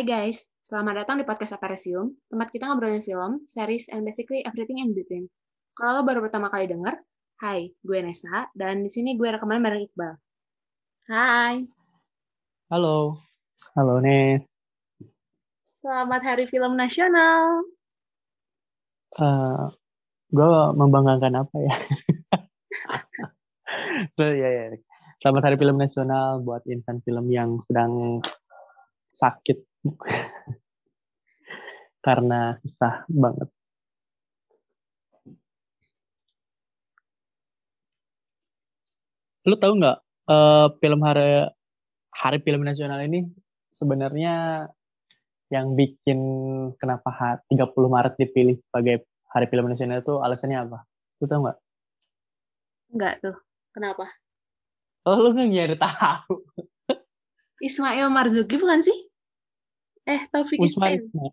Hai guys, selamat datang di podcast Aparesium, tempat kita ngobrolin film, series, and basically everything in between. Kalau lo baru pertama kali denger, hai, gue Nesa, dan di sini gue rekaman bareng Iqbal. Hai, Halo. Halo, Nes. selamat Hari Film Nasional. Eh, gue membanggakan apa ya? Tuh, ya, ya. Selamat Hari Film Nasional buat insan film yang sedang sakit. Karena susah banget. Lu tahu nggak eh, film hari Hari Film Nasional ini sebenarnya yang bikin kenapa ha- 30 Maret dipilih sebagai Hari Film Nasional itu alasannya apa? Lu tahu nggak? Enggak tuh, kenapa? Oh, lu nggak nyari tahu. Ismail Marzuki bukan sih? Eh, Taufik Usma, Ismail.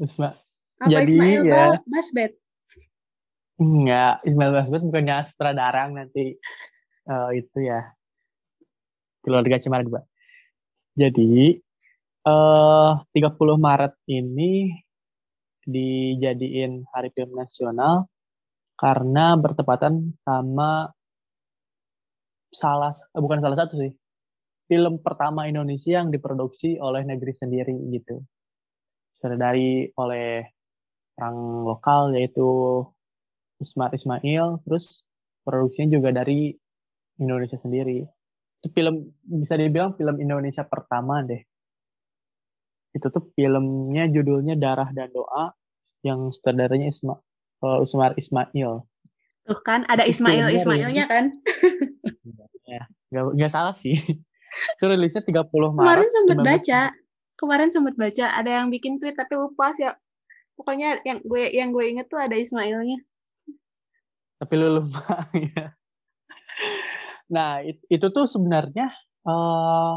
Usma. Apa jadi Ismail ya. Ba- Basbet? Enggak, Ismail Basbet bukannya sutradara nanti eh, itu ya keluarga Cemara juga. Jadi eh 30 Maret ini dijadiin Hari Film Nasional karena bertepatan sama salah eh, bukan salah satu sih film pertama Indonesia yang diproduksi oleh negeri sendiri gitu. Dari oleh orang lokal yaitu Usmar Ismail, terus produksinya juga dari Indonesia sendiri. Itu film bisa dibilang film Indonesia pertama deh. Itu tuh filmnya judulnya Darah dan Doa yang sutradaranya Isma, eh, Usmar Ismail. Tuh kan, ada Ismail Ismailnya kan? Gak, gak salah sih. Itu rilisnya 30 Maret. Kemarin sempat 19 baca, kemarin sempat baca ada yang bikin tweet tapi lupa sih. Pokoknya yang gue yang gue inget tuh ada Ismailnya. tapi lu lupa ya. Nah, it- itu tuh sebenarnya eh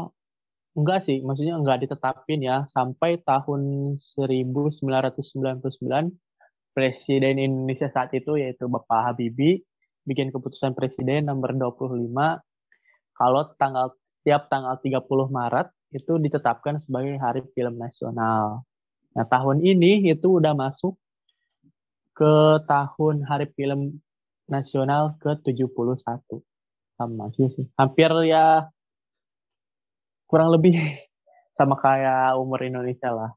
enggak sih, maksudnya enggak ditetapin ya sampai tahun 1999 Presiden Indonesia saat itu yaitu Bapak Habibie bikin keputusan presiden nomor 25 kalau tanggal setiap tanggal 30 Maret itu ditetapkan sebagai Hari Film Nasional. Nah, tahun ini itu udah masuk ke tahun Hari Film Nasional ke-71. Sama sih. Hampir ya kurang lebih sama kayak umur Indonesia lah.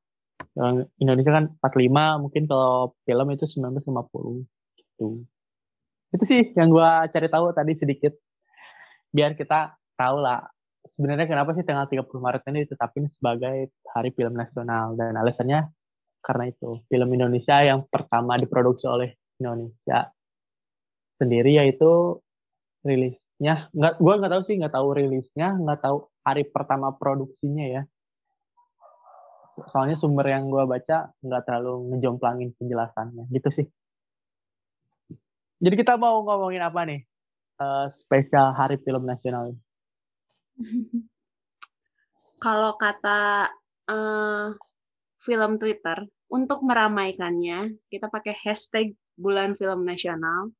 Indonesia kan 45, mungkin kalau film itu 1950 gitu. Itu sih yang gua cari tahu tadi sedikit. Biar kita tahu lah sebenarnya kenapa sih tanggal 30 Maret ini ditetapin sebagai Hari Film Nasional? Dan alasannya karena itu. Film Indonesia yang pertama diproduksi oleh Indonesia sendiri yaitu rilisnya. Nggak gue nggak tahu sih nggak tahu rilisnya nggak tahu hari pertama produksinya ya. Soalnya sumber yang gue baca nggak terlalu ngejomplangin penjelasannya. Gitu sih. Jadi kita mau ngomongin apa nih? Eh, spesial hari film nasional ini? Kalau kata eh, film Twitter, untuk meramaikannya, kita pakai hashtag bulan film nasional.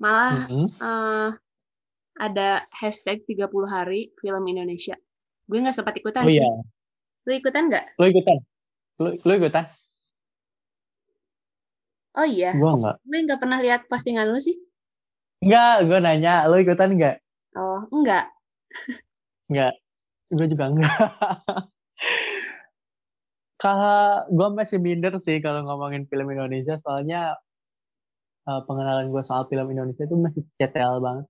Malah Mhm. eh, ada hashtag 30 hari film Indonesia. Gue nggak sempat ikutan oh sih. iya Lu ikutan nggak? lo ikutan lo, lo ikutan Oh iya, gue nggak gue nggak pernah lihat postingan lu sih. nggak gue nanya lo ikutan nggak Oh, enggak. Enggak, gue juga enggak. Kalau gue masih minder sih kalau ngomongin film Indonesia, soalnya eh, pengenalan gue soal film Indonesia itu masih cetel banget.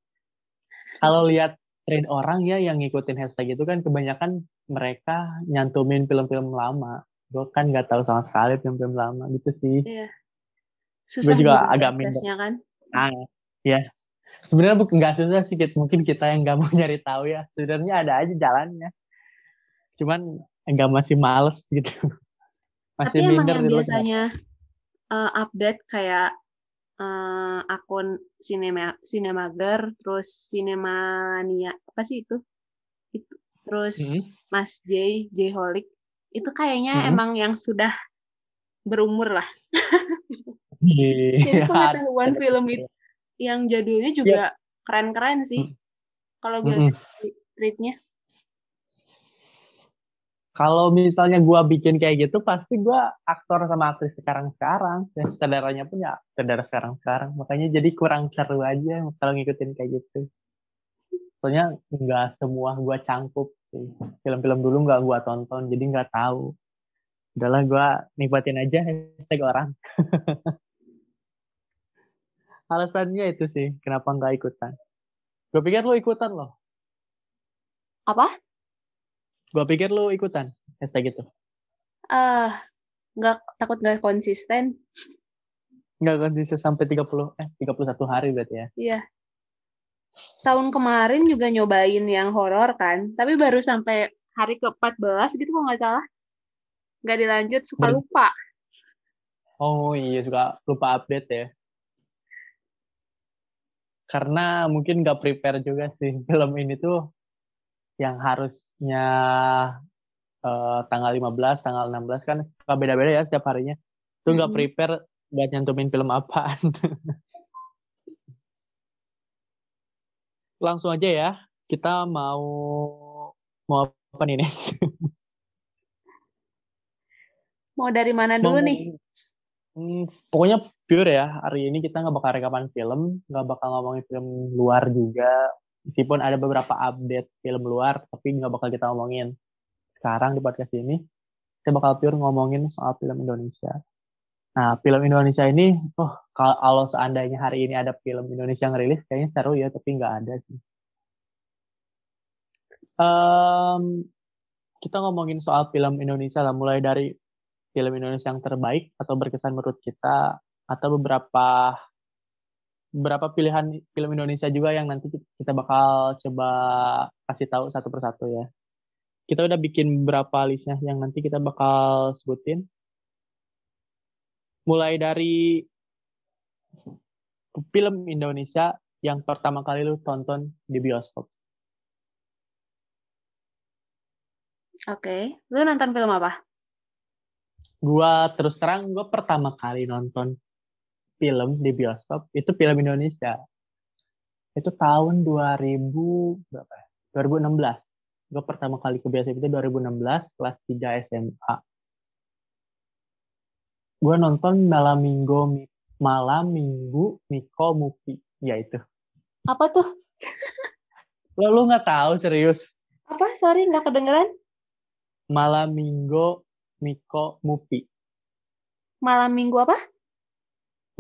Kalau lihat tren orang ya yang ngikutin hashtag itu kan kebanyakan mereka nyantumin film-film lama. Gue kan nggak tahu sama sekali film-film lama gitu sih. Iya. Susah juga gitu agak minder. kan. Nah, ya. Sebenarnya bukan nggak susah sih, mungkin kita yang nggak mau nyari tahu ya. Sebenarnya ada aja jalannya. Cuman nggak masih males gitu. Tapi Masih emang minder yang biasanya eh, update kayak eh, akun Cinema Cinemager, terus Cinemania, apa sih itu? Itu terus Mhm. Mas J, J Holic. Itu kayaknya Mhm. emang yang sudah berumur lah. Jadi Iya. pengetahuan film itu yang jadulnya juga keren-keren sih. Mm. Kalau gue Mm-mm. lihat tweetnya. kalau misalnya gue bikin kayak gitu pasti gue aktor sama aktris sekarang sekarang dan sutradaranya pun ya sutradara sekarang sekarang makanya jadi kurang seru aja kalau ngikutin kayak gitu soalnya nggak semua gue cangkup sih film-film dulu nggak gue tonton jadi nggak tahu udahlah gue nikmatin aja hashtag orang alasannya itu sih kenapa nggak ikutan gue pikir lo ikutan loh Apa? gue pikir lo ikutan hashtag itu Ah, nggak takut nggak konsisten. nggak konsisten sampai 30 eh 31 hari berarti ya Iya. Tahun kemarin juga nyobain yang horor kan, tapi baru sampai hari ke-14 gitu kalau nggak salah. Nggak dilanjut, suka Ber- lupa. oh iya suka lupa update ya karena mungkin nggak prepare juga sih film ini tuh yang harusnya eh, tanggal 15, tanggal 16 kan suka beda-beda ya setiap harinya. Itu nggak Mm-mm. prepare buat nyantumin film apaan. Langsung aja ya, kita mau mau apa nih Nes? Mau dari mana Mau dulu nih? Hmm, pokoknya pure ya. Hari ini kita nggak bakal rekaman film, nggak bakal ngomongin film luar juga. Meskipun ada beberapa update film luar, tapi nggak bakal kita ngomongin. Sekarang di podcast ini, kita bakal pure ngomongin soal film Indonesia. Nah, film Indonesia ini, oh, kalau seandainya hari ini ada film Indonesia yang rilis, kayaknya seru ya, tapi nggak ada sih. Em, kita ngomongin soal film Indonesia lah, mulai dari film Indonesia yang terbaik atau berkesan menurut kita atau beberapa beberapa pilihan film Indonesia juga yang nanti kita bakal coba kasih tahu satu persatu ya. Kita udah bikin beberapa listnya yang nanti kita bakal sebutin. Mulai dari film Indonesia yang pertama kali lu tonton di bioskop. Oke, lu nonton film apa? Gua terus terang gue pertama kali nonton film di bioskop itu film Indonesia. Itu tahun 2000 berapa ya? 2016. Gue pertama kali ke bioskop itu 2016 kelas 3 SMA. Gue nonton malam minggu Mi- malam minggu Miko Mupi ya itu. Apa tuh? Lo lu nggak tahu serius Apa? Sorry, nggak kedengeran. malam minggu Miko Mupi. Malam minggu apa?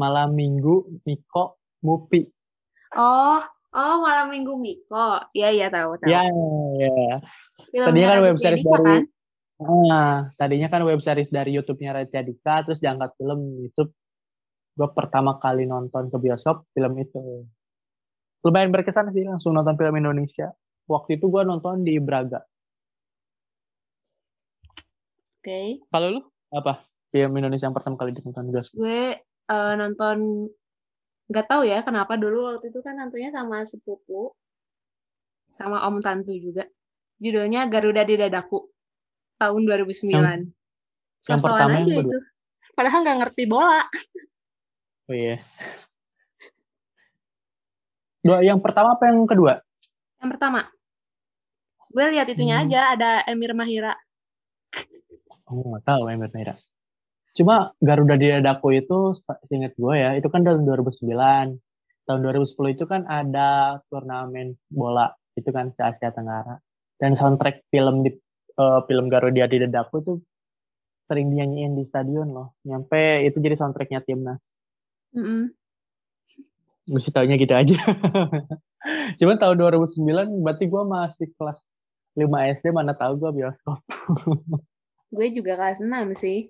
Malam minggu Miko Mupi. Oh, oh malam minggu Miko. Iya, iya tahu, tahu. Ya, ya. Filmnya tadinya kan web series dari- kan? Nah, tadinya kan web series dari YouTube-nya Raditya Dika, terus diangkat film YouTube. Gue pertama kali nonton ke bioskop film itu. Lumayan berkesan sih langsung nonton film Indonesia. Waktu itu gue nonton di Braga. Oke. Kalau lu apa? Film Indonesia yang pertama kali ditonton di bioskop? Gue eh, nonton nggak tahu ya kenapa dulu waktu itu kan nontonnya sama sepupu sama om tante juga. Judulnya Garuda di Dadaku tahun 2009. yang pertama, yang aja kedua? itu. Padahal nggak ngerti bola. Oh iya. Dua, yang pertama apa yang kedua? Yang pertama, gue lihat itunya Hmm. aja ada Emir Mahira. Oh, nggak tahu Emir Merah. Cuma Garuda di Dadaku itu, inget gue ya, itu kan tahun 2009. Tahun 2010 itu kan ada turnamen bola, itu kan se Asia Tenggara. Dan soundtrack film di eh, film Garuda di Dadaku itu sering dinyanyiin di stadion loh. Nyampe itu jadi soundtracknya timnas. Mm-mm. Mesti taunya gitu aja. Cuman tahun 2009 berarti gue masih kelas 5 SD, mana tahu gue bioskop. Gue juga kelas 6 sih.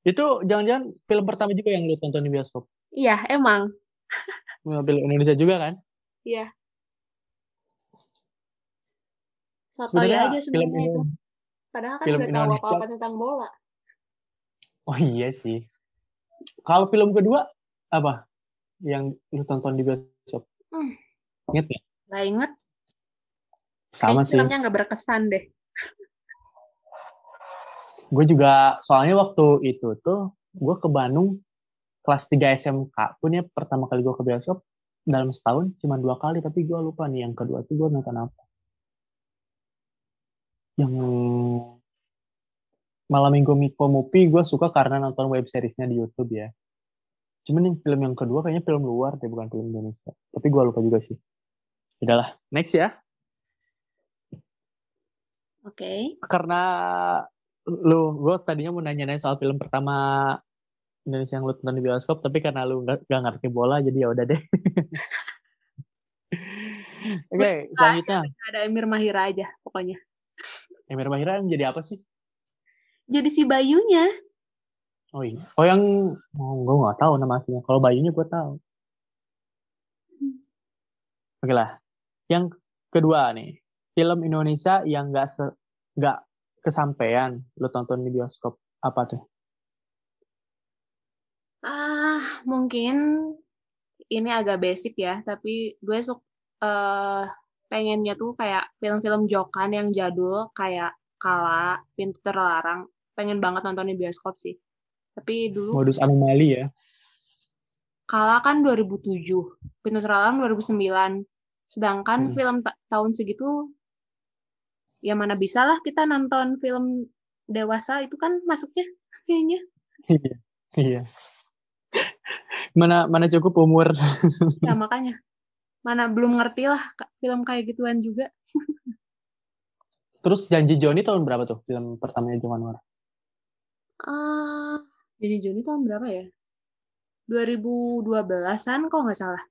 Itu jangan-jangan film pertama juga yang lu tonton di bioskop? Iya, emang. Film Indonesia juga kan? Iya. Sotoy aja sebenarnya itu. Padahal kan film nggak tahu apa-apa tentang bola. Oh iya sih. Kalau film kedua apa? Yang lu tonton di bioskop? Hmm. Ingat ya? Gak inget. Sama Kayaknya sih. filmnya nggak berkesan deh. Gue juga soalnya waktu itu tuh gue ke Bandung kelas 3 SMK pun ya pertama kali gue ke bioskop dalam setahun cuma dua kali tapi gue lupa nih yang kedua tuh gue nonton apa. yang malam minggu Miko Mupi gue suka karena nonton web seriesnya di YouTube ya. Cuman yang film yang kedua kayaknya film luar deh, bukan film Indonesia. Tapi gue lupa juga sih. Udahlah, next ya. Oke. Okay. Karena lu, gue tadinya mau nanya-nanya soal film pertama Indonesia yang lu tonton di bioskop, tapi karena lu gak, gak ngerti bola, jadi ya udah deh. Oke, okay, selanjutnya. Ada Emir Mahira aja, pokoknya. Emir Mahira yang jadi apa sih? Jadi si Bayunya. Oh iya. Oh yang oh, gue nggak tahu nama aslinya. Kalau Bayunya gue tahu. Oke lah. Yang kedua nih, film Indonesia yang nggak nggak kesampaian lo tonton di bioskop apa tuh? Ah, mungkin ini agak basic ya, tapi gue suka uh, pengennya tuh kayak film-film Jokan yang jadul kayak Kala, Pintu Terlarang. Pengen banget nonton di bioskop sih. Tapi dulu modus anomali ya. Kala kan 2007, Pintu Terlarang 2009. Sedangkan hmm. film ta tahun segitu ya mana bisa lah kita nonton film dewasa itu kan masuknya kayaknya. Iya. Iya. Mana mana cukup umur. ya makanya. Mana belum ngerti lah film kayak gituan juga. Terus Janji Joni tahun berapa tuh film pertamanya Joko Anwar? Uh, Janji Joni tahun berapa ya? 2012-an kok nggak salah.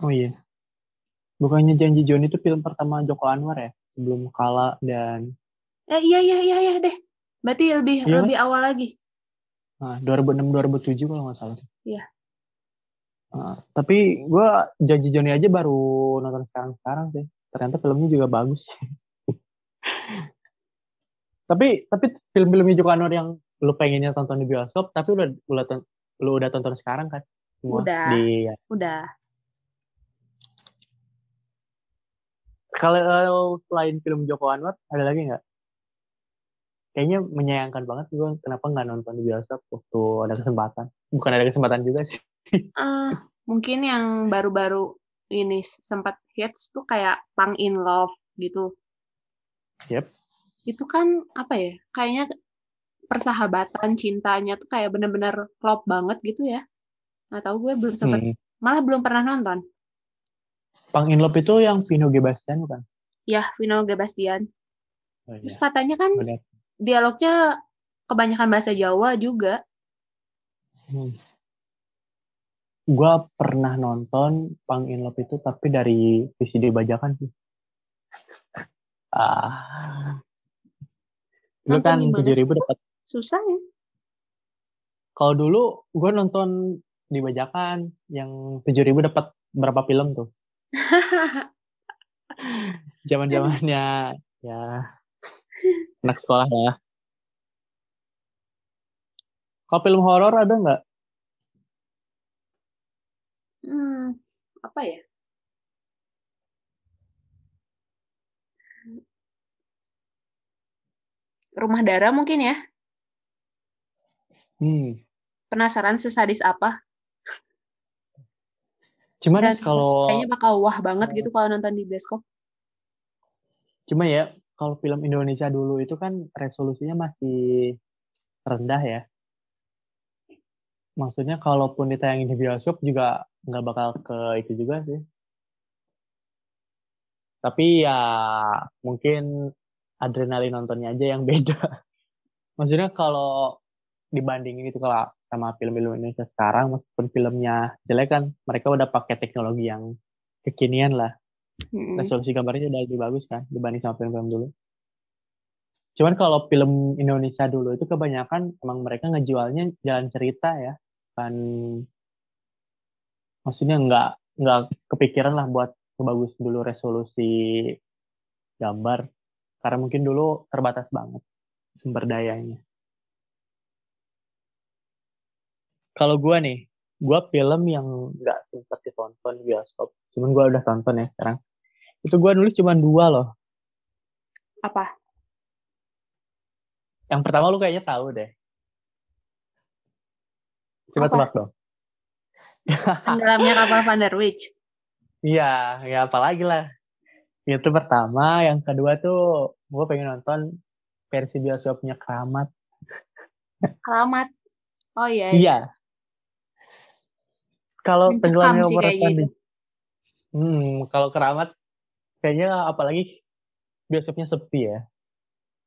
Oh iya. Bukannya Janji Joni itu film pertama Joko Anwar ya? Sebelum Kala dan... Eh iya iya iya iya deh. Berarti lebih iya, lebih kan? awal lagi. Nah, 2006 2007 kalau nggak salah. Iya. Nah, tapi gue Janji Joni aja baru nonton sekarang-sekarang sih. Ternyata filmnya juga bagus. tapi tapi film-film Joko Anwar yang lu pengennya tonton di bioskop tapi udah udah lu udah tonton sekarang kan semua udah di ya. udah kalau selain film Joko Anwar ada lagi nggak kayaknya menyayangkan banget gue kenapa nggak nonton di bioskop waktu ada kesempatan bukan ada kesempatan juga sih uh, mungkin yang baru-baru ini sempat hits tuh kayak Pang in Love gitu Yep. Itu kan apa ya? Kayaknya persahabatan cintanya tuh kayak bener-bener klop banget gitu ya. Nggak tahu gue belum sempat hmm. malah belum pernah nonton. Pang in Love itu yang Vino Gebastian bukan? Ya, Vino Gebastian. Oh, iya. Terus katanya kan Benar. dialognya kebanyakan bahasa Jawa juga. Hmm. Gua pernah nonton Pang in Love itu tapi dari VCD bajakan sih. Ah. Lu kan tujuh ribu dapat. Susah ya. Kalau dulu gue nonton di bajakan yang tujuh ribu dapat berapa film tuh? Zaman zamannya ya anak sekolah ya. Kalau film horor ada nggak? Hmm, apa ya? Rumah Darah mungkin ya? Hmm. Penasaran sesadis apa? Cuman Dan kalau kayaknya bakal wah banget gitu kalau nonton di bioskop. Cuma ya kalau film Indonesia dulu itu kan resolusinya masih rendah ya. Maksudnya kalaupun ditayangin di bioskop juga nggak bakal ke itu juga sih. Tapi ya mungkin adrenalin nontonnya aja yang beda. Maksudnya kalau dibandingin itu kalau sama film-film Indonesia sekarang, meskipun filmnya jelek kan, mereka udah pakai teknologi yang kekinian lah. Hmm. Resolusi gambarnya udah lebih bagus kan dibanding sama film-film dulu. Cuman kalau film Indonesia dulu itu kebanyakan emang mereka ngejualnya jalan cerita ya, kan maksudnya nggak nggak kepikiran lah buat bagus dulu resolusi gambar karena mungkin dulu terbatas banget sumber dayanya. Kalau gue nih, gue film yang nggak sempat ditonton di bioskop, cuman gue udah tonton ya sekarang. Itu gue nulis cuma dua loh. Apa? Yang pertama lu kayaknya tahu deh. Coba Apa? tebak dong. Tenggelamnya kapal Van der Iya, ya apalagi lah. Itu pertama, yang kedua tuh gue pengen nonton versi bioskopnya Keramat. Keramat. Oh iya. Iya. Kalau tenggelamnya kayak Operation gitu. Hmm, kalau Keramat kayaknya apalagi bioskopnya sepi ya.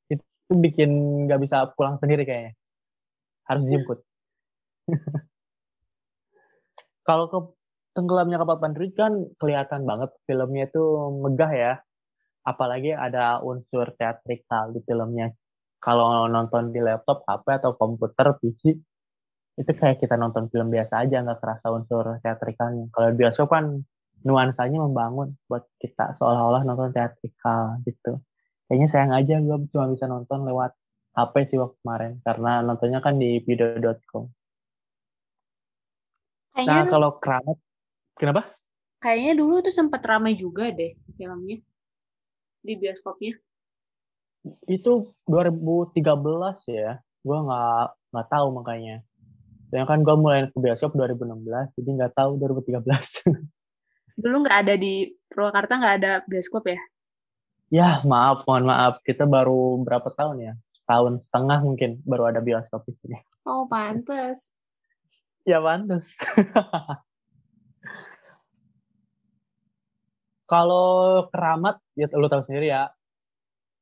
Itu bikin nggak bisa pulang sendiri kayaknya. Harus dijemput. kalau ke tenggelamnya kapal Pandrit kan kelihatan banget filmnya itu megah ya. Apalagi ada unsur teatrikal di filmnya. Kalau nonton di laptop, HP atau komputer, PC, itu kayak kita nonton film biasa aja, nggak kerasa unsur teatrikalnya. Kalau di bioskop kan nuansanya membangun buat kita seolah-olah nonton teatrikal gitu. Kayaknya sayang aja gue cuma bisa nonton lewat HP sih waktu kemarin karena nontonnya kan di video.com. Kayaknya Nah kalau keramat, kenapa? kayaknya dulu tuh sempat ramai juga deh filmnya di bioskopnya. Itu 2013 ya, gue nggak nggak tahu makanya. Soalnya kan gue mulai ke bioskop 2016, jadi nggak tahu 2013. Dulu nggak ada di Purwakarta nggak ada bioskop ya? ya maaf, mohon maaf, kita baru berapa tahun ya? Tahun setengah mungkin baru ada bioskop di sini. Oh pantes. Ya pantas. Kalau keramat, ya lu tahu sendiri ya,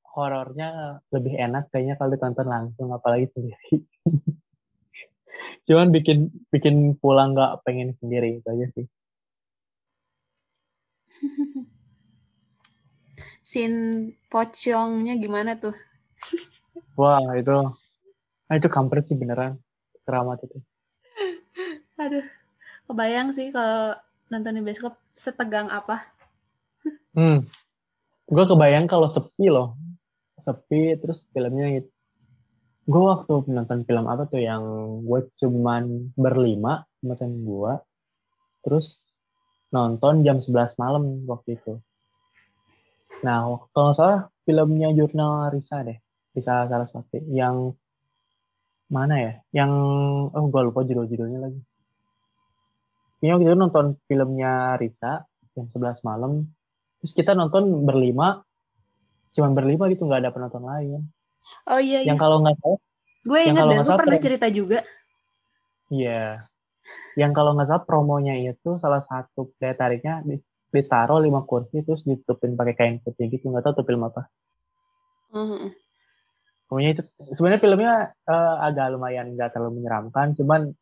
horornya lebih enak kayaknya kalau ditonton langsung, apalagi sendiri. Cuman bikin bikin pulang nggak pengen sendiri itu aja sih. Scene pocongnya gimana tuh? Wah itu, ah, itu kampret sih beneran keramat itu. Aduh, kebayang sih kalau nonton di bioskop setegang apa. Hmm, gue kebayang kalau sepi loh, sepi terus filmnya gitu. Gue waktu nonton film apa tuh yang gue cuman berlima sama temen gue, terus nonton jam 11 malam waktu itu. Nah, kalau salah filmnya Jurnal Risa deh, Risa Saraswati, yang mana ya? Yang, oh gue lupa judul-judulnya lagi. Ini waktu itu nonton filmnya Risa, jam 11 malam, terus kita nonton berlima, cuman berlima gitu, nggak ada penonton lain. Oh iya, iya. Yang kalau nggak salah, Gue ingat dan lu salah pernah cerita juga. iya. Yang kalau nggak salah promonya itu salah satu daya tariknya di- ditaruh lima kursi terus ditutupin pakai kain putih gitu, nggak tahu tuh film apa. Heeh. Pokoknya itu sebenarnya filmnya eh, agak lumayan nggak terlalu menyeramkan, cuman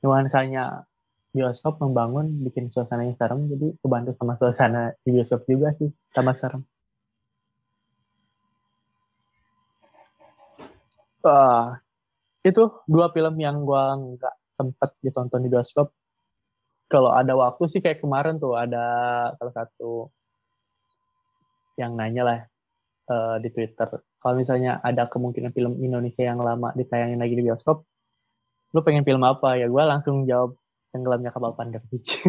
nuansanya bioskop membangun bikin suasananya serem, jadi kebantu sama suasana di bioskop juga sih, tambah serem. Wah, itu dua film yang gua nggak sempet ditonton di bioskop. Kalau ada waktu sih kayak kemarin tuh ada salah satu yang nanya lah eh, di Twitter. Kalau misalnya ada kemungkinan film Indonesia yang lama ditayangin lagi di bioskop, lu pengen film apa? Ya gue langsung jawab tenggelamnya kapal Beach.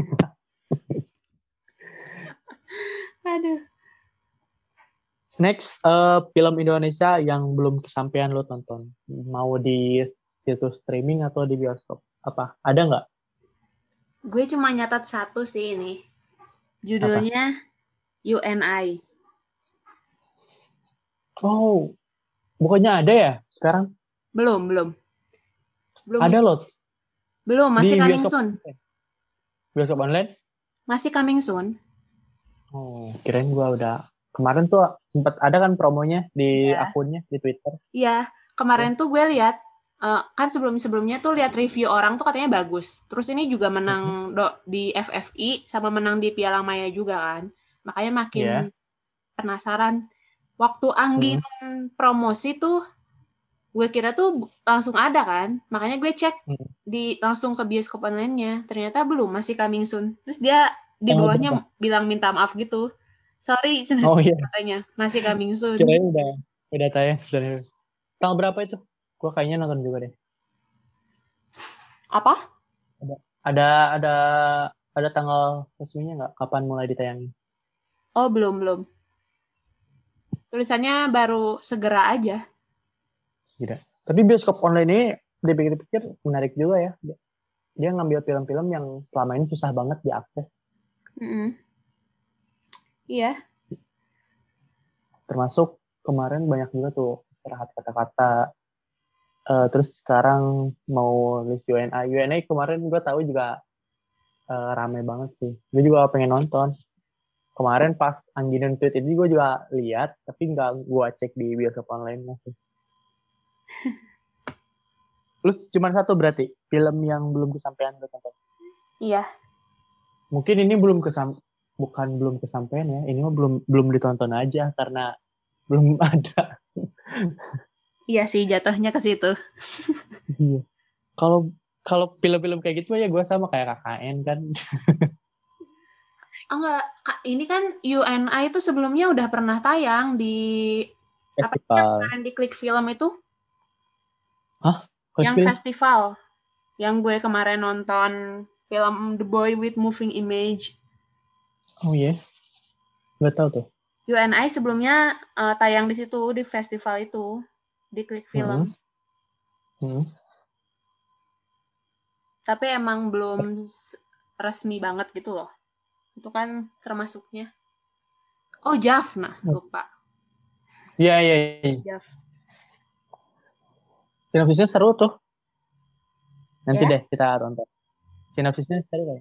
Aduh. Next, eh, film Indonesia yang belum kesampaian lo tonton. Mau di situs streaming atau di bioskop? Apa? Ada nggak? Gue cuma nyatat satu sih ini. Judulnya UNI. Oh, bukannya ada ya sekarang? Belum, belum. Belum. Ada loh Belum, masih di coming bioskop. soon. bioskop online. Masih coming soon. Oh, kirain gua udah kemarin tuh sempat ada kan promonya di Iya. akunnya di Twitter. Iya, kemarin tuh gue lihat eh, kan sebelum-sebelumnya tuh lihat review orang tuh katanya bagus. Terus ini juga menang do- di FFI sama menang di Piala Maya juga kan. Makanya makin Iya. penasaran. Waktu Anggi promosi tuh gue kira tuh langsung ada kan. Makanya gue cek Hmm. di langsung ke bioskop online-nya. Ternyata belum, masih coming soon. Terus dia di Oh, bawahnya bilang minta maaf gitu. Sorry Oh iya, katanya, masih coming soon. kirain udah udah tayang. Udah. Tanggal berapa itu? Gua kayaknya nonton juga deh. Apa? Ada ada ada tanggal resminya nggak? Kapan mulai ditayangin? Oh, belum, belum. Tulisannya baru segera aja. Tidak. Tapi bioskop online ini dipikir-pikir menarik juga ya. Dia- ngambil film-film yang selama ini susah banget diakses. Mm-mm. Iya. Termasuk kemarin banyak juga tuh istirahat kata-kata. Uh, terus sekarang mau list UNA. UNA kemarin gue tahu juga uh, rame banget sih. Gue juga pengen nonton. Kemarin pas Angginen Tweet itu gue juga lihat, tapi nggak gue cek di bioskop online masih. Lu cuma satu berarti film yang belum kesampaian lu tonton? Iya. Mungkin ini belum kesam bukan belum kesampaian ya. Ini mah belum belum ditonton aja karena belum ada. iya sih jatuhnya ke situ. Iya. Kalau kalau film-film kayak gitu ya gue sama kayak KKN kan. oh enggak, ini kan UNI itu sebelumnya udah pernah tayang di Festival. apa yang di klik film itu? Hah? yang festival yang gue kemarin nonton film The Boy with Moving Image. Oh iya, yeah. nggak tahu tuh. UNI sebelumnya uh, tayang di situ di festival itu di klik film. Hmm. Hmm. Tapi emang belum resmi banget gitu loh. Itu kan termasuknya. Oh Jaffna, hmm. lupa. Iya iya. iya. Jaff. Sinopsisnya seru tuh. Nanti yeah. deh kita tonton. Sinopsisnya seru.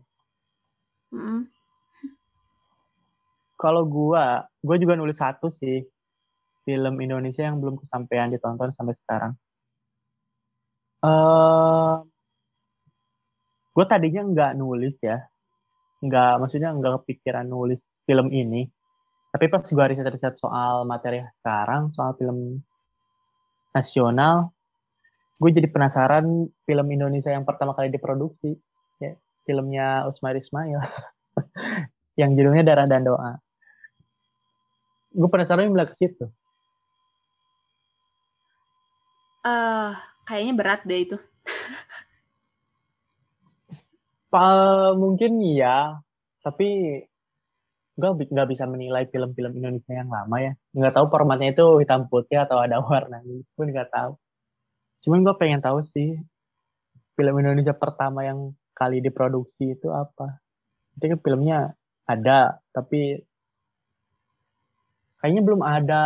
Mm. Kalau gua, gua juga nulis satu sih film Indonesia yang belum kesampaian ditonton sampai sekarang. Uh, gue tadinya nggak nulis ya, nggak maksudnya nggak kepikiran nulis film ini. Tapi pas gue riset-riset soal materi sekarang, soal film nasional, gue jadi penasaran film Indonesia yang pertama kali diproduksi ya filmnya Usmar Ismail yang judulnya Darah dan Doa gue penasaran yang ke situ. Uh, kayaknya berat deh itu. Pa, mungkin iya. Tapi gue nggak bisa menilai film-film Indonesia yang lama ya. Nggak tahu formatnya itu hitam putih atau ada warna pun nggak tahu. Cuman gue pengen tahu sih film Indonesia pertama yang kali diproduksi itu apa. Itu kan filmnya ada, tapi kayaknya belum ada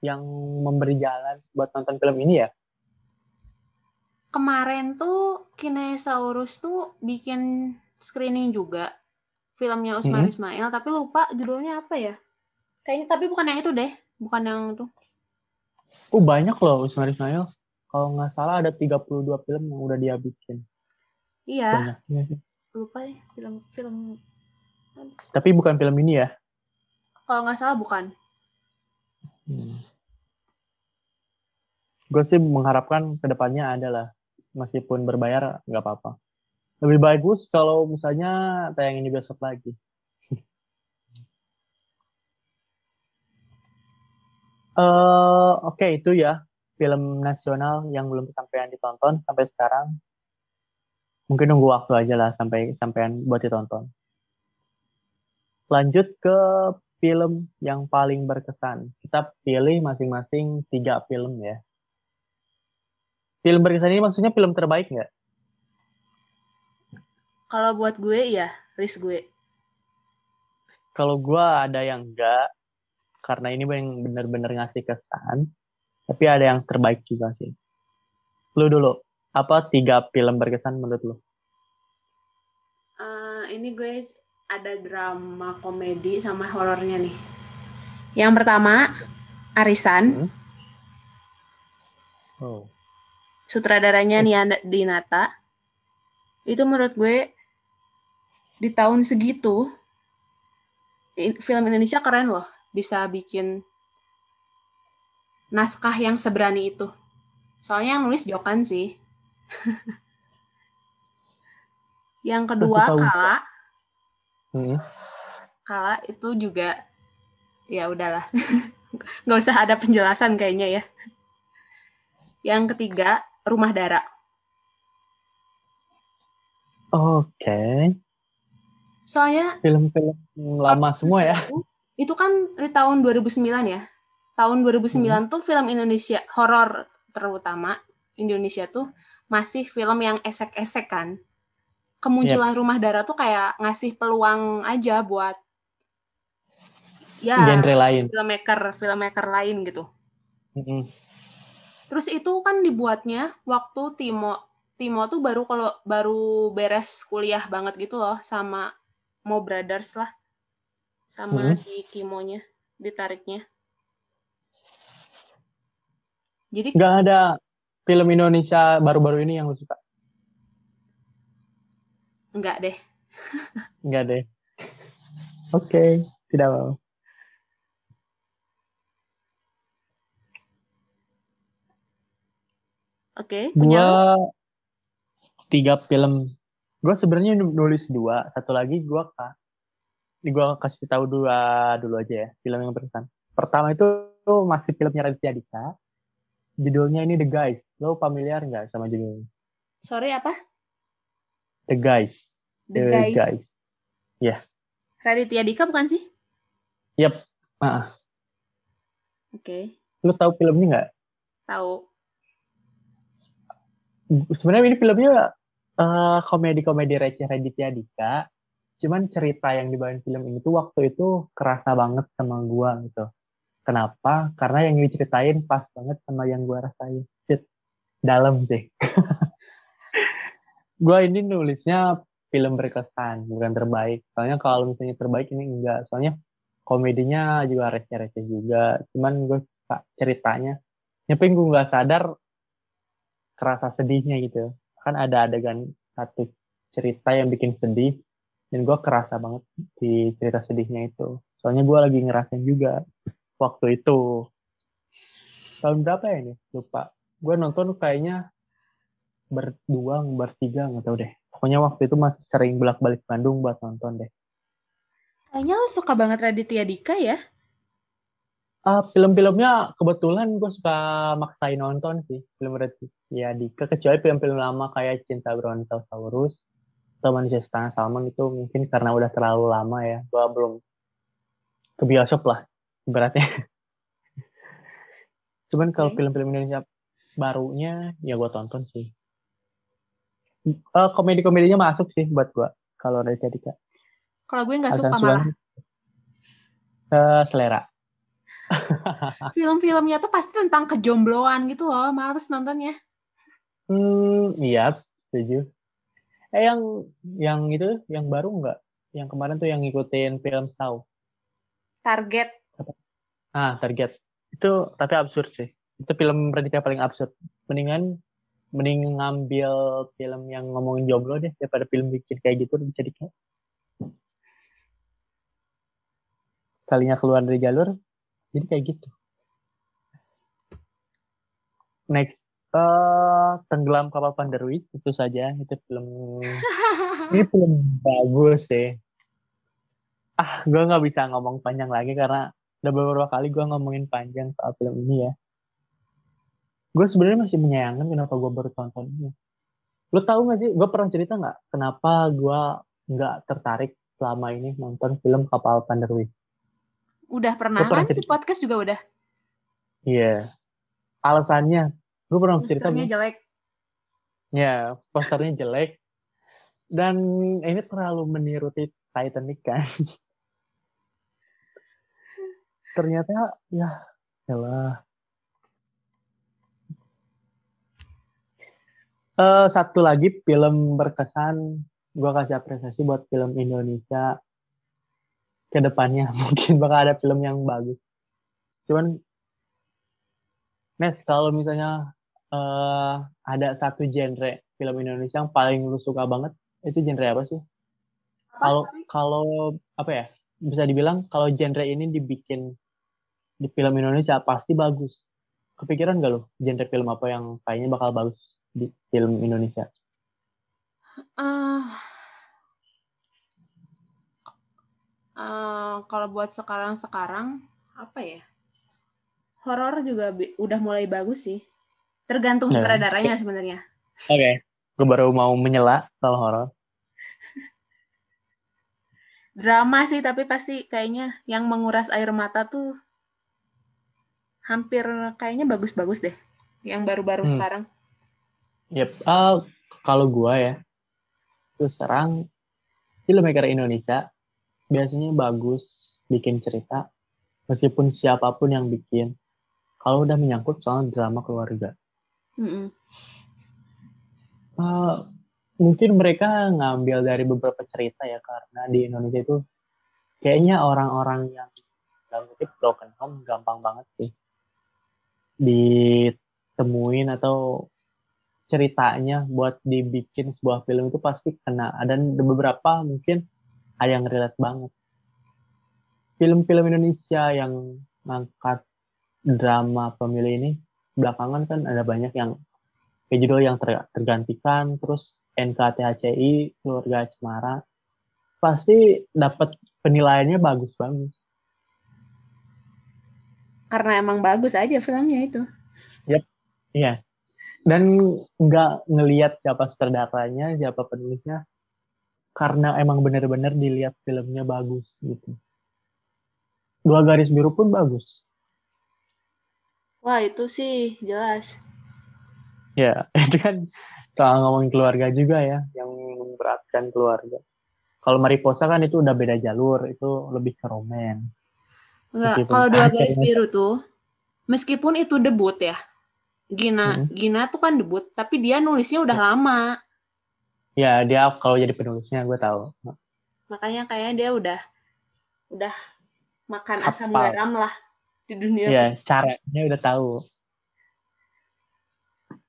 yang memberi jalan buat nonton film ini ya. Kemarin tuh Kinesaurus tuh bikin screening juga filmnya Usman hmm. Ismail, tapi lupa judulnya apa ya. Kayaknya tapi bukan yang itu deh, bukan yang itu. Oh banyak loh Usman Ismail. Kalau nggak salah ada 32 film yang udah dia bikin. Iya. Banyak. Lupa ya film-film. Tapi bukan film ini ya? Kalau nggak salah bukan. Hmm. Gue sih mengharapkan ke depannya adalah meskipun berbayar nggak apa-apa. Lebih bagus kalau misalnya tayang ini besok lagi. uh, Oke okay, itu ya film nasional yang belum kesampaian ditonton sampai sekarang. Mungkin nunggu waktu aja lah sampai sampean buat ditonton. Lanjut ke film yang paling berkesan. Kita pilih masing-masing tiga film ya. Film berkesan ini maksudnya film terbaik nggak? Kalau buat gue ya, list gue. Kalau gue ada yang enggak, karena ini yang bener-bener ngasih kesan. Tapi ada yang terbaik juga sih. Lu dulu, apa tiga film berkesan menurut lu? Uh, ini gue ada drama komedi sama horornya nih. Yang pertama, Arisan. Hmm? Oh. Sutradaranya eh. Nia Dinata. Itu menurut gue di tahun segitu film Indonesia keren loh bisa bikin naskah yang seberani itu. Soalnya yang nulis Jokan sih. yang kedua Kala. Hmm. Kala itu juga ya udahlah. Nggak usah ada penjelasan kayaknya ya. Yang ketiga Rumah Dara. Oke. Okay. Soalnya film-film lama semua ya. Itu kan di tahun 2009 ya tahun 2009 hmm. tuh film Indonesia horor terutama Indonesia tuh masih film yang esek-esek kan. Kemunculan yep. Rumah Darah tuh kayak ngasih peluang aja buat ya genre lain. filmmaker filmmaker lain gitu. Mm-mm. Terus itu kan dibuatnya waktu Timo Timo tuh baru kalau baru beres kuliah banget gitu loh sama Mo Brothers lah. Sama Hmm. si Kimonya ditariknya. Jadi Nggak ada film Indonesia baru-baru ini yang lu suka? Enggak deh. Nggak deh. Oke, tidak mau. Oke, punya Gua tiga film. Gue sebenarnya nulis dua. Satu lagi gue kak. Ini gue kasih tahu dua dulu aja ya. Film yang berkesan. Pertama itu masih filmnya Raditya Dika. Judulnya ini The Guys. Lo familiar nggak sama judulnya? Sorry apa? The Guys. The, Guys. Raditya Dika bukan sih? Yep. Ah, Oke, lo tahu filmnya nggak? tahu. sebenarnya ini filmnya eh, komedi-komedi receh Raditya Dika. Cuman cerita yang dibawain film ini tuh waktu itu kerasa banget sama gua gitu. Kenapa? Karena yang diceritain pas banget sama yang gua rasain. Shit, dalam sih. gua ini nulisnya film berkesan, bukan terbaik. Soalnya kalau misalnya terbaik ini enggak. Soalnya komedinya juga receh-receh juga. Cuman gue suka ceritanya. Tapi gue nggak sadar kerasa sedihnya gitu kan ada adegan satu cerita yang bikin sedih dan gue kerasa banget di cerita sedihnya itu soalnya gue lagi ngerasain juga waktu itu tahun berapa ya ini lupa gue nonton kayaknya berdua bertiga nggak tahu deh. Pokoknya waktu itu masih sering bolak balik Bandung buat nonton deh. Kayaknya lo suka banget Raditya Dika ya? Ah, film-filmnya kebetulan gue suka maksain nonton sih film Raditya Dika. Kecuali film-film lama kayak Cinta Brontosaurus atau Manusia Setengah Salmon itu mungkin karena udah terlalu lama ya. Gue belum ke bioskop lah ibaratnya. Cuman kalau Oke. film-film Indonesia barunya ya gue tonton sih Eh, komedi-komedinya masuk sih buat gue kalau Raditya Dika Kalau gue nggak suka malah. eh, selera Film-filmnya tuh pasti tentang kejombloan gitu loh. Males nontonnya. Hmm, iya, setuju. Eh yang yang itu yang baru nggak? Yang kemarin tuh yang ngikutin film Saw. Target. Ah, Target. Itu tapi absurd sih. Itu film Raditya paling absurd. Mendingan mending ngambil film yang ngomongin jomblo deh daripada film bikin kayak gitu jadi kayak sekalinya keluar dari jalur jadi kayak gitu. Next, eh tenggelam kapal Panderwi itu saja itu film ini film bagus sih. Ah, gue nggak bisa ngomong panjang lagi karena udah beberapa kali gue ngomongin panjang soal film ini ya. Gue sebenarnya masih menyayangkan kenapa gue baru tonton ini. Lo tau gak sih, gue pernah cerita nggak kenapa gue nggak tertarik selama ini nonton film Kapal Panderwi? Udah pernah pernah kan di podcast juga udah. Iya. Alasannya, gue pernah cerita Posternya jelek. Ya, posternya jelek. Dan ini terlalu meniru Ti- Titanic kan. Ternyata, ya, yalah. Eh, satu lagi film berkesan, gue kasih apresiasi buat film Indonesia ke depannya. Mungkin bakal ada film yang bagus. Cuman, Nes, kalau misalnya eh ada satu genre film Indonesia yang paling lu suka banget itu genre apa sih? Kalau kalau apa ya bisa dibilang kalau genre ini dibikin di film Indonesia pasti bagus. Kepikiran gak lo genre film apa yang kayaknya bakal bagus di film Indonesia? Eh, eh, kalau buat sekarang-sekarang apa ya? Horor juga udah mulai bagus sih. Tergantung Nah, sutradaranya sebenarnya. Oke, gue baru mau menyela soal horor. Drama sih tapi pasti kayaknya yang menguras air mata tuh hampir kayaknya bagus-bagus deh. Yang baru-baru Hmm. sekarang. Yep. ah, kalau gua ya, terus terang filmmaker Indonesia biasanya bagus bikin cerita, meskipun siapa pun yang bikin kalau udah menyangkut soal drama keluarga Mm-mm. uh, mungkin mereka ngambil dari beberapa cerita ya karena di Indonesia itu kayaknya orang-orang yang dalam kutip broken home gampang banget sih ditemuin atau ceritanya buat dibikin sebuah film itu pasti kena. Dan beberapa mungkin ada yang relate banget. Film-film Indonesia yang ngangkat drama pemilih ini belakangan kan ada banyak yang kayak judul yang ter tergantikan terus NKTHCI keluarga Cemara. Pasti dapat penilaiannya bagus-bagus Karena emang bagus aja filmnya itu. iya dan nggak ngelihat siapa sutradaranya siapa penulisnya karena emang bener-bener dilihat filmnya bagus gitu. Dua garis biru pun bagus. Wah, itu sih jelas. ya itu kan soal ngomongin keluarga juga ya yang memberatkan keluarga. Kalau Mariposa kan itu udah beda jalur itu lebih ke romen Enggak, kalau dua garis biru tuh, meskipun itu debut ya, Gina, Hmm. Gina tuh kan debut, tapi dia nulisnya udah lama, ya dia kalau jadi penulisnya gue tahu makanya kayaknya dia udah udah makan asam Hafal. garam lah di dunia. ya caranya udah tahu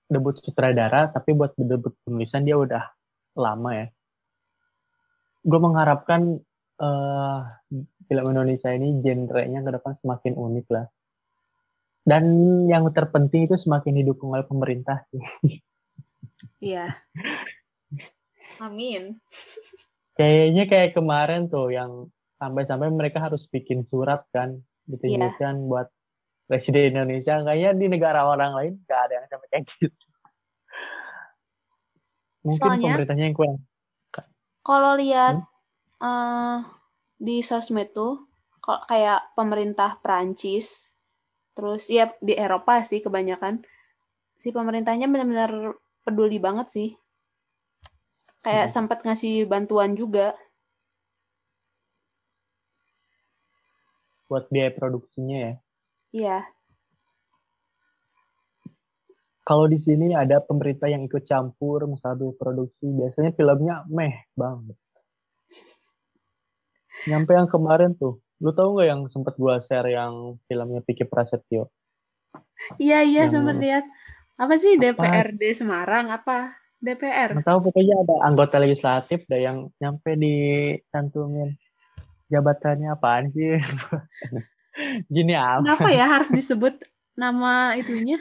debut sutradara tapi buat debut penulisan dia udah lama ya gue mengharapkan eh, film Indonesia ini genrenya ke depan semakin unik lah dan yang terpenting itu semakin didukung oleh pemerintah sih. Iya. Amin. kayaknya kayak kemarin tuh yang sampai-sampai mereka harus bikin surat kan ditunjukkan buat presiden Indonesia. Kayaknya di negara orang lain gak ada yang sampai kayak gitu. Mungkin Soalnya- pemerintahnya yang kurang. Kalau lihat eh, di sosmed tuh, kayak pemerintah Prancis, terus ya di Eropa sih kebanyakan, si pemerintahnya benar-benar peduli banget sih. Kayak Hmm. sempat ngasih bantuan juga. buat biaya produksinya ya Iya, kalau di sini ada pemerintah yang ikut campur masalah produksi biasanya filmnya meh banget nyampe yang kemarin tuh lu tahu nggak yang sempet gua share yang filmnya Vicky Prasetyo iya iya Yang- sempat lihat. Apa sih Apa? DPRD Semarang? Apa DPR? nggak tahu pokoknya ada anggota legislatif deh yang nyampe di cantumin jabatannya apaan sih gini apa Kenapa ya harus disebut nama itunya?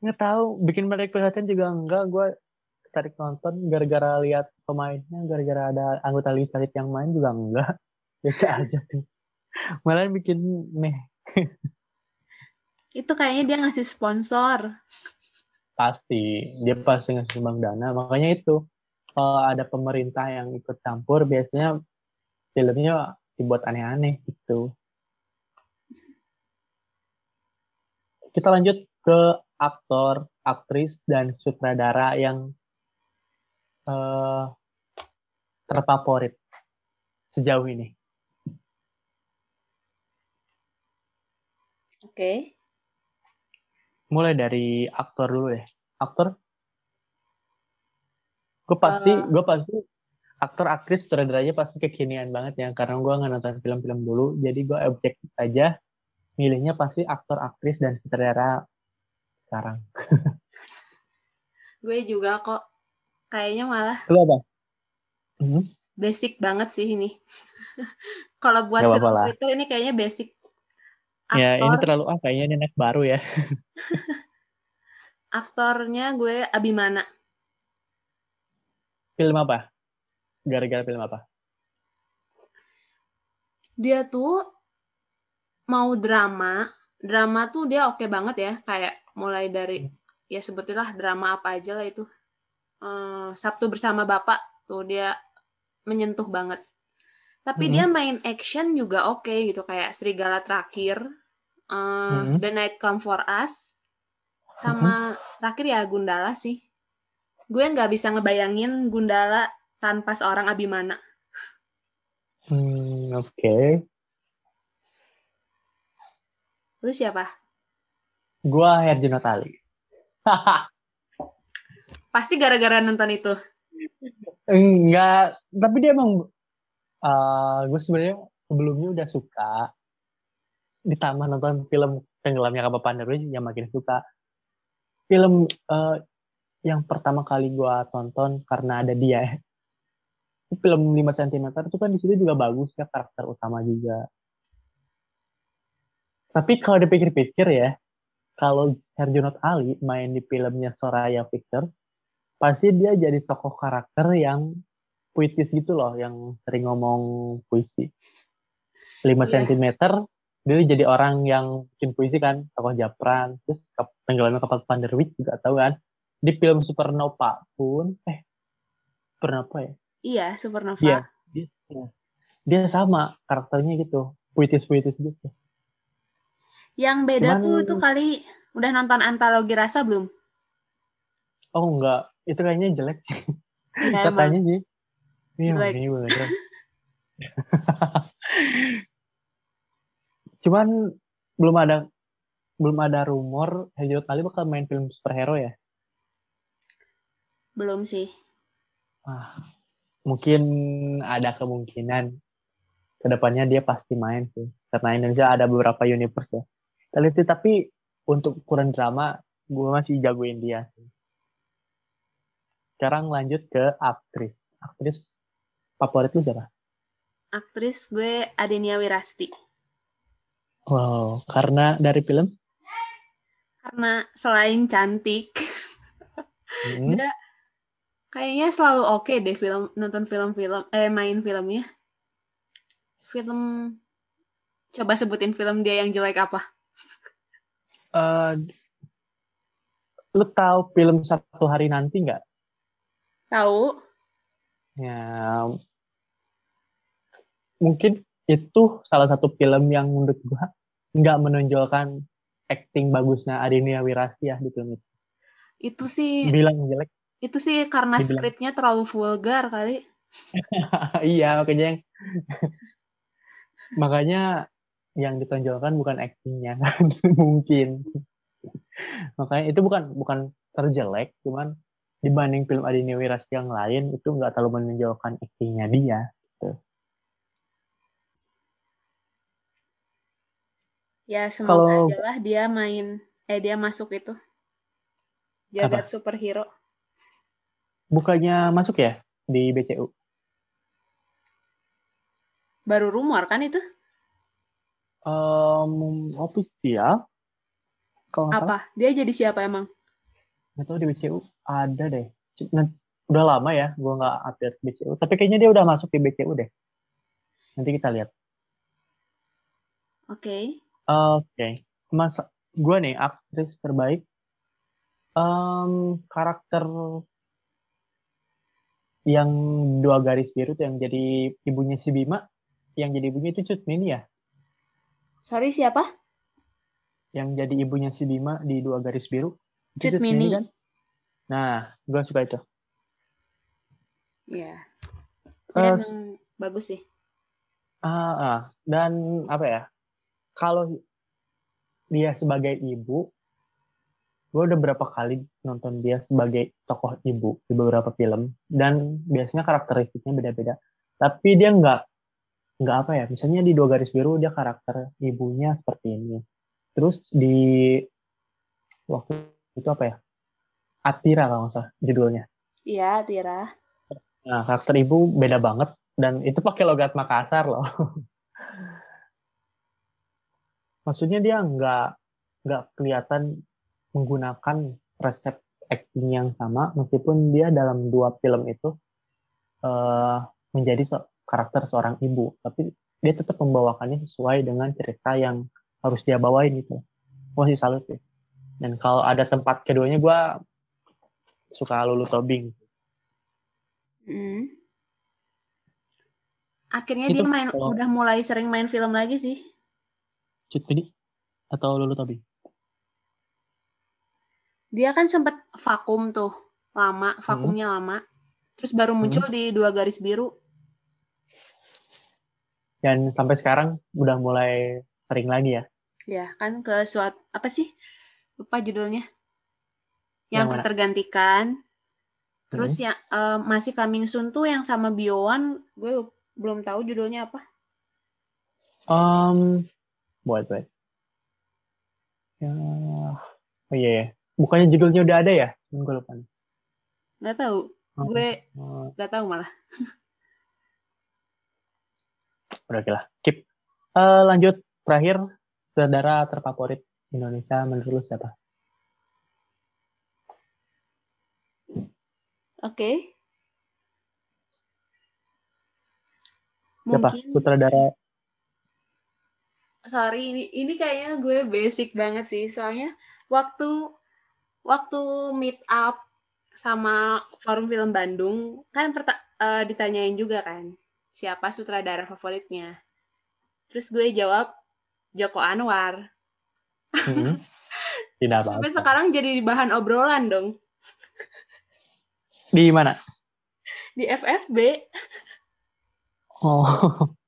nggak tahu bikin mereka perhatian juga enggak gue tarik nonton gara-gara lihat pemainnya gara-gara ada anggota legislatif yang main juga enggak biasa aja tuh malah bikin meh. Itu kayaknya dia ngasih sponsor. pasti. Dia pasti ngasih sumbang dana. Makanya itu kalau ada pemerintah yang ikut campur biasanya filmnya dibuat aneh-aneh gitu. Kita lanjut ke aktor aktris dan sutradara yang eh, terfavorit sejauh ini Oke. mulai dari aktor dulu deh aktor gue pasti Eh. gue pasti aktor aktris sutradaranya pasti kekinian banget ya karena gue nggak nonton film-film dulu jadi gue objektif aja milihnya pasti aktor aktris dan sutradara sekarang Gue juga kok. Kayaknya malah lu apa Hmm, basic banget sih ini. Kalau buat Gak film. Twitter ini kayaknya basic. Ya ini Aktor, terlalu ah kayaknya ini anak baru ya aktornya gue Abimana. film apa gara-gara film apa Dia tuh mau drama, drama tuh dia oke banget ya. Kayak mulai dari ya sebutilah drama apa aja lah itu. Eh, Sabtu bersama Bapak tuh dia menyentuh banget. Tapi Mhm. dia main action juga oke gitu kayak Serigala Terakhir, eh, Mhm. The Night Come For Us, sama terakhir ya Gundala sih. Gue nggak bisa ngebayangin Gundala tanpa seorang Abimana. Hmm, oke Lu siapa? Gua Herjunot Ali. Pasti gara-gara nonton itu. Enggak, tapi dia emang uh, gue sebenarnya sebelumnya udah suka. Ditambah nonton film Tenggelamnya Kapal Pandaru yang makin suka. Film uh, yang pertama kali gue tonton karena ada dia. Film 5 cm itu kan di situ juga bagus ya karakter utama juga. Tapi kalau dipikir-pikir ya, kalau Herjunot Ali main di filmnya Soraya Victor, pasti dia jadi tokoh karakter yang puitis gitu loh, yang sering ngomong puisi. 5 yeah. cm, dia jadi orang yang bikin puisi kan, tokoh Japran, terus tenggelamnya kapal Panderwijk juga tahu kan. Di film Supernova pun, eh, Supernova ya? Iya, Supernova. Iya, dia, dia sama karakternya gitu, puitis-puitis gitu. Yang beda Cuman, tuh itu kali udah nonton antologi rasa belum? Oh enggak, itu kayaknya jelek Ya, Katanya sih. Ini beneran. Cuman belum ada belum ada rumor Herjunot Ali bakal main film superhero ya? Belum sih. Ah, mungkin ada kemungkinan ke depannya dia pasti main sih. Karena Indonesia ada beberapa universe ya. Teliti tapi untuk ukuran drama gue masih jagoin dia. Sekarang lanjut ke aktris. Aktris favorit lu siapa? Aktris gue Adenia Wirasti. Wow, karena dari film? Karena selain cantik, hmm. dia kayaknya selalu oke okay deh film nonton film-film eh main filmnya. Film coba sebutin film dia yang jelek apa? uh, lu tahu film satu hari nanti nggak? Tahu. Ya, mungkin itu salah satu film yang menurut gua nggak menonjolkan acting bagusnya Adinia Wirasti ya di film itu. Itu sih. Bilang jelek. Itu sih karena Dibilang. skripnya terlalu vulgar kali. iya, makanya yang makanya yang ditonjolkan bukan aktingnya mungkin makanya itu bukan bukan terjelek cuman dibanding film Adini Wiras yang lain itu nggak terlalu menonjolkan aktingnya dia gitu. Ya semoga Kalau, aja lah dia main eh dia masuk itu jagat apa? superhero bukannya masuk ya di BCU baru rumor kan itu um, ofisial. Kalau Apa? Salah. Dia jadi siapa emang? Nggak tahu di BCU ada deh. Udah lama ya, gue nggak update BCU. Tapi kayaknya dia udah masuk di BCU deh. Nanti kita lihat. Oke. Okay. Oke. Okay. Mas, gue nih aktris terbaik. Um, karakter yang dua garis biru tuh yang jadi ibunya si Bima, yang jadi ibunya itu Cut Mini ya? Sorry siapa? Yang jadi ibunya si Bima di dua garis biru. Cut Mini. kan? Nah, gue suka itu. Iya. Yeah. Uh, bagus sih. Ah, uh, uh, dan apa ya? Kalau dia sebagai ibu, gue udah berapa kali nonton dia sebagai tokoh ibu di beberapa film. Dan biasanya karakteristiknya beda-beda. Tapi dia nggak nggak apa ya misalnya di dua garis biru dia karakter ibunya seperti ini. Terus di waktu itu apa ya? Atira kalau nggak salah judulnya. Iya Atira. Nah karakter ibu beda banget. Dan itu pakai logat Makassar loh maksudnya dia nggak nggak kelihatan menggunakan resep acting yang sama meskipun dia dalam dua film itu uh, menjadi so karakter seorang ibu, tapi dia tetap membawakannya sesuai dengan cerita yang harus dia bawain gitu. Gue sih salut ya. Dan kalau ada tempat keduanya gue suka Lulu Tobing. Hmm. Akhirnya itu dia main kalau... udah mulai sering main film lagi sih. Cut ini atau Lulu Tobing? Dia kan sempat vakum tuh lama, vakumnya hmm. lama. Terus baru muncul hmm. di dua garis biru dan sampai sekarang udah mulai sering lagi ya Ya, kan ke suatu apa sih? Lupa judulnya. Yang, Yang mana? tergantikan. Terus yang eh, masih coming soon tuh yang sama Biowan, gue belum tahu judulnya apa. Um, buat buat. Ya, oh iya ya. Bukannya judulnya udah ada ya? Gue lupa. Nggak tahu. Oh, Gue nggak tahu malah. udah oke lah. Keep. Eh, lanjut terakhir saudara terfavorit Indonesia menurut lu siapa? Oke. Siapa? Mungkin Sutradara sorry ini ini kayaknya gue basic banget sih soalnya waktu waktu meet up sama forum film Bandung kan perta- eh, ditanyain juga kan siapa sutradara favoritnya terus gue jawab Joko Anwar Hmm. Tidak apa-apa. sampai sekarang jadi bahan obrolan dong Di mana? di FFB Oh,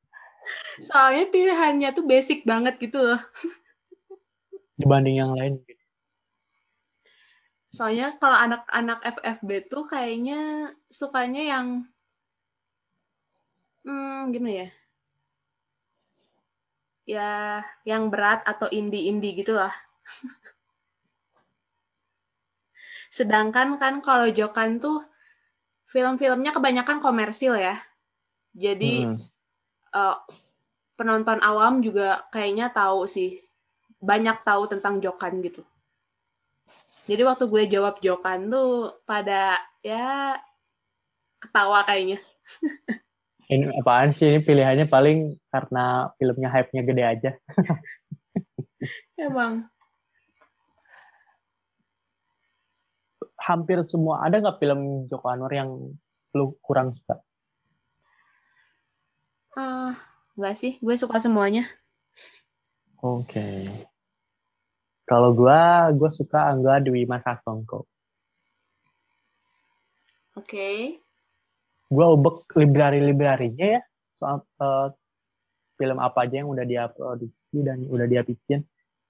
soalnya pilihannya tuh basic banget gitu loh dibanding yang lain. soalnya kalau anak-anak FFB tuh kayaknya sukanya yang hmm gimana ya ya yang berat atau indie-indie gitu lah sedangkan kan kalau Jokan tuh film-filmnya kebanyakan komersil ya jadi Mm-mm. eh, penonton awam juga kayaknya tahu sih banyak tahu tentang Jokan gitu jadi waktu gue jawab Jokan tuh pada ya ketawa kayaknya Ini apaan sih? Ini pilihannya paling karena filmnya hype-nya gede aja. emang Hampir semua ada nggak film Joko Anwar yang lu kurang suka? ah nggak sih gue suka semuanya Oke. Kalau gua, gua suka Angga Dwi Mas Sasongko. oke Gua ubek library-librarinya ya soal eh, film apa aja yang udah dia produksi dan udah dia bikin.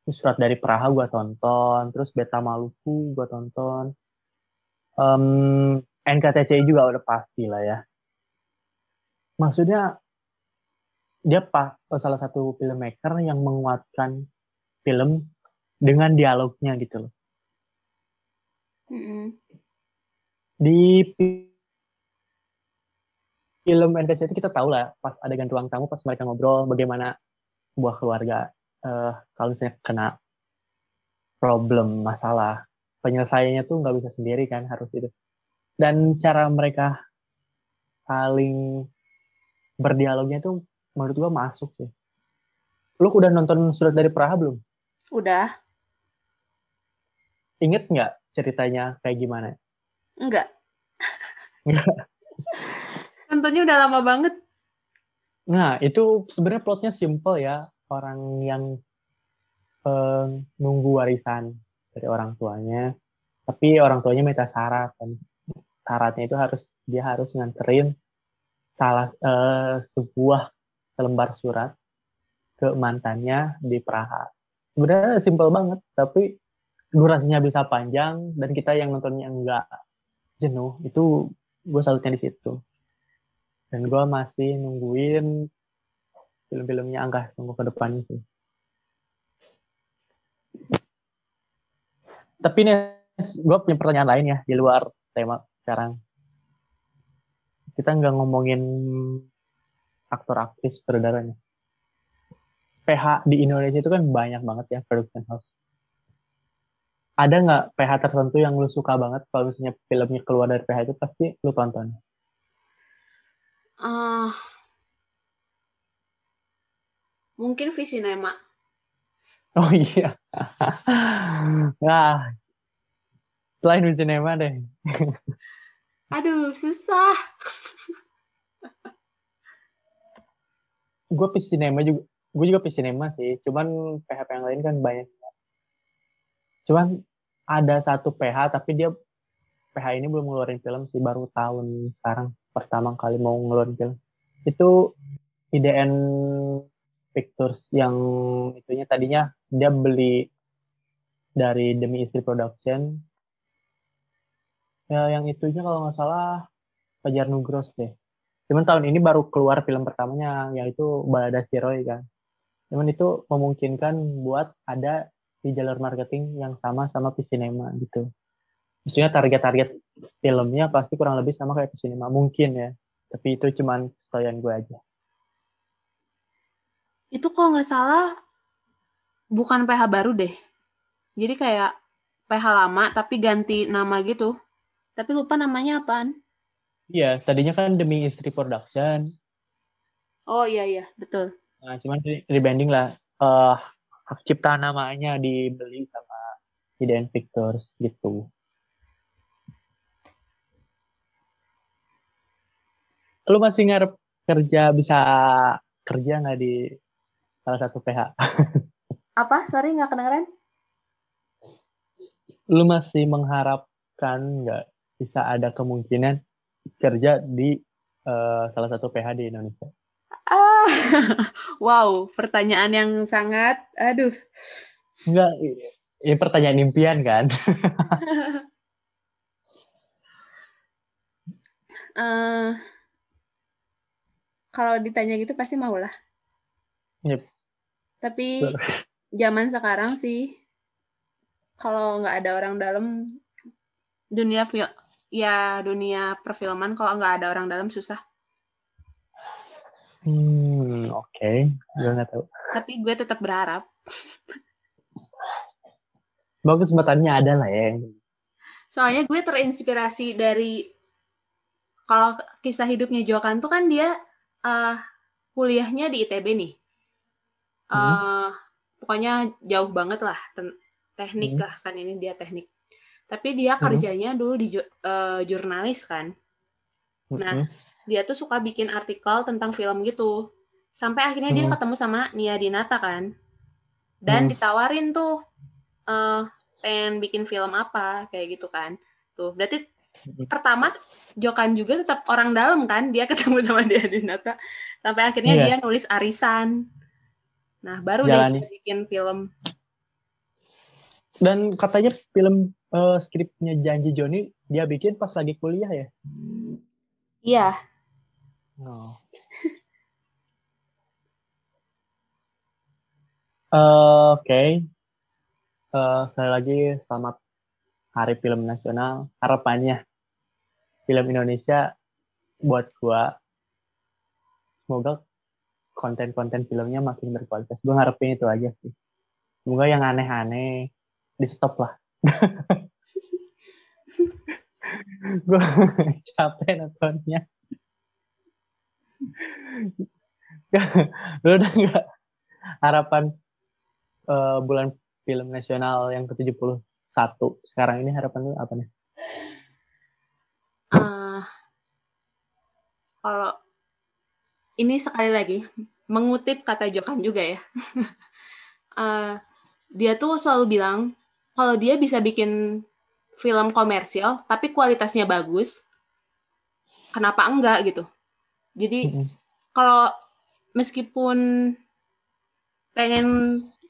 Terus Surat dari Praha gua tonton, terus Beta Maluku gua tonton. Em, NKTCI juga udah pasti lah ya. Maksudnya dia pa- salah satu filmmaker yang menguatkan film dengan dialognya gitu loh. Mm-mm. Di fi- film NKCI itu kita tahu lah pas adegan ruang tamu pas mereka ngobrol bagaimana sebuah keluarga eh, kalau misalnya kena problem masalah penyelesaiannya tuh nggak bisa sendiri kan harus itu dan cara mereka saling berdialognya tuh menurut gua masuk sih. Lu udah nonton surat dari Praha belum? Udah. Inget nggak ceritanya kayak gimana? Enggak. Nontonnya udah lama banget. Nah, itu sebenarnya plotnya simple ya. Orang yang eh, nunggu warisan dari orang tuanya, tapi orang tuanya minta syarat kan. Syaratnya itu harus dia harus nganterin salah eh, sebuah selembar surat ke mantannya di Praha. Sebenarnya simple banget, tapi durasinya bisa panjang dan kita yang nontonnya enggak jenuh. Itu gue salutnya di situ dan gue masih nungguin film-filmnya Angga tunggu ke depan sih. Tapi nih, gue punya pertanyaan lain ya di luar tema sekarang. Kita nggak ngomongin aktor aktris saudaranya. PH di Indonesia itu kan banyak banget ya production house. Ada nggak PH tertentu yang lu suka banget kalau misalnya filmnya keluar dari PH itu pasti lu tonton? Ah, mungkin Visinema Oh iya. Nah, selain di sinema deh. aduh susah Gue pis sinema juga. Gue juga pis sinema sih. Cuman PH yang lain kan banyak. Cuman ada satu PH tapi dia PH ini belum ngeluarin film sih baru tahun sekarang pertama kali mau ngeluarin film. Itu IDN Pictures yang itunya tadinya dia beli dari demi istri production ya yang itunya kalau nggak salah Fajar Nugros deh cuman tahun ini baru keluar film pertamanya yaitu Balada Siroy kan cuman itu memungkinkan buat ada di jalur marketing yang sama sama Cinema gitu maksudnya target-target filmnya pasti kurang lebih sama kayak Cinema mungkin ya tapi itu cuman sekalian gue aja itu kalau nggak salah bukan PH baru deh. Jadi kayak PH lama tapi ganti nama gitu. Tapi lupa namanya apaan. Iya, tadinya kan demi istri production. Oh iya iya, betul. Nah, cuman rebranding lah. Uh, hak cipta namanya dibeli sama Hidden Pictures gitu. Lu masih ngarep kerja bisa kerja nggak di salah satu PH. Apa? Sorry, nggak kedengeran? Lu masih mengharapkan nggak bisa ada kemungkinan kerja di uh, salah satu PH di Indonesia? Ah, wow, pertanyaan yang sangat, aduh. Enggak, ini pertanyaan impian kan? uh, kalau ditanya gitu pasti mau lah. Yep. Tapi zaman sekarang sih kalau nggak ada orang dalam dunia ya dunia perfilman kalau nggak ada orang dalam susah. Hmm, oke. Okay. Gue nggak tahu. Tapi gue tetap berharap. Bagus kesempatannya ada lah ya. Soalnya gue terinspirasi dari kalau kisah hidupnya Jokan tuh kan dia uh, kuliahnya di ITB nih uh, pokoknya jauh banget lah teknik hmm. lah kan ini dia teknik tapi dia hmm. kerjanya dulu di uh, jurnalis kan nah hmm. dia tuh suka bikin artikel tentang film gitu sampai akhirnya hmm. dia ketemu sama Nia Dinata kan dan hmm. ditawarin tuh uh, pengen bikin film apa kayak gitu kan tuh berarti hmm. pertama Jokan juga tetap orang dalam kan dia ketemu sama Nia Dinata sampai akhirnya yeah. dia nulis arisan Nah, baru Jalani. deh bikin film. Dan katanya film uh, skripnya Janji Joni dia bikin pas lagi kuliah ya? Iya. Oh. uh, Oke. Okay. Uh, eh, sekali lagi selamat Hari Film Nasional. Harapannya film Indonesia buat gua semoga konten-konten filmnya makin berkualitas. Gue ngarepin itu aja sih. Semoga yang aneh-aneh di stop lah. Gue capek nontonnya. Lu udah nggak harapan uh, bulan film nasional yang ke-71 sekarang ini harapan lu apa nih? Uh, kalau ini sekali lagi mengutip kata Jokan juga ya. uh, dia tuh selalu bilang kalau dia bisa bikin film komersial tapi kualitasnya bagus, kenapa enggak gitu. Jadi mm-hmm. kalau meskipun pengen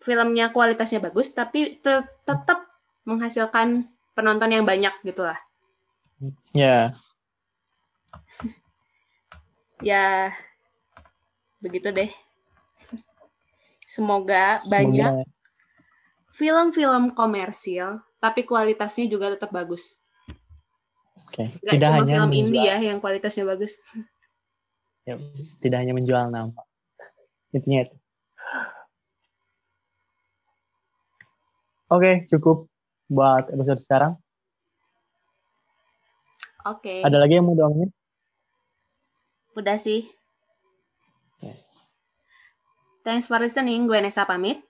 filmnya kualitasnya bagus tapi te- tetap menghasilkan penonton yang banyak gitulah. Ya. Yeah. ya begitu deh. Semoga, Semoga. Film-film komersil, tapi kualitasnya juga tetap bagus. Oke. Okay. Tidak cuma hanya film menjual. indie ya yang kualitasnya bagus. Ya, tidak hanya menjual nama. Intinya itu. Oke, cukup buat episode sekarang. Oke. Okay. Ada lagi yang mau doangin? Udah sih. Thanks for listening. Gue Nesa pamit.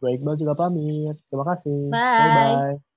Gue Iqbal juga pamit. Terima kasih. Bye. Bye-bye.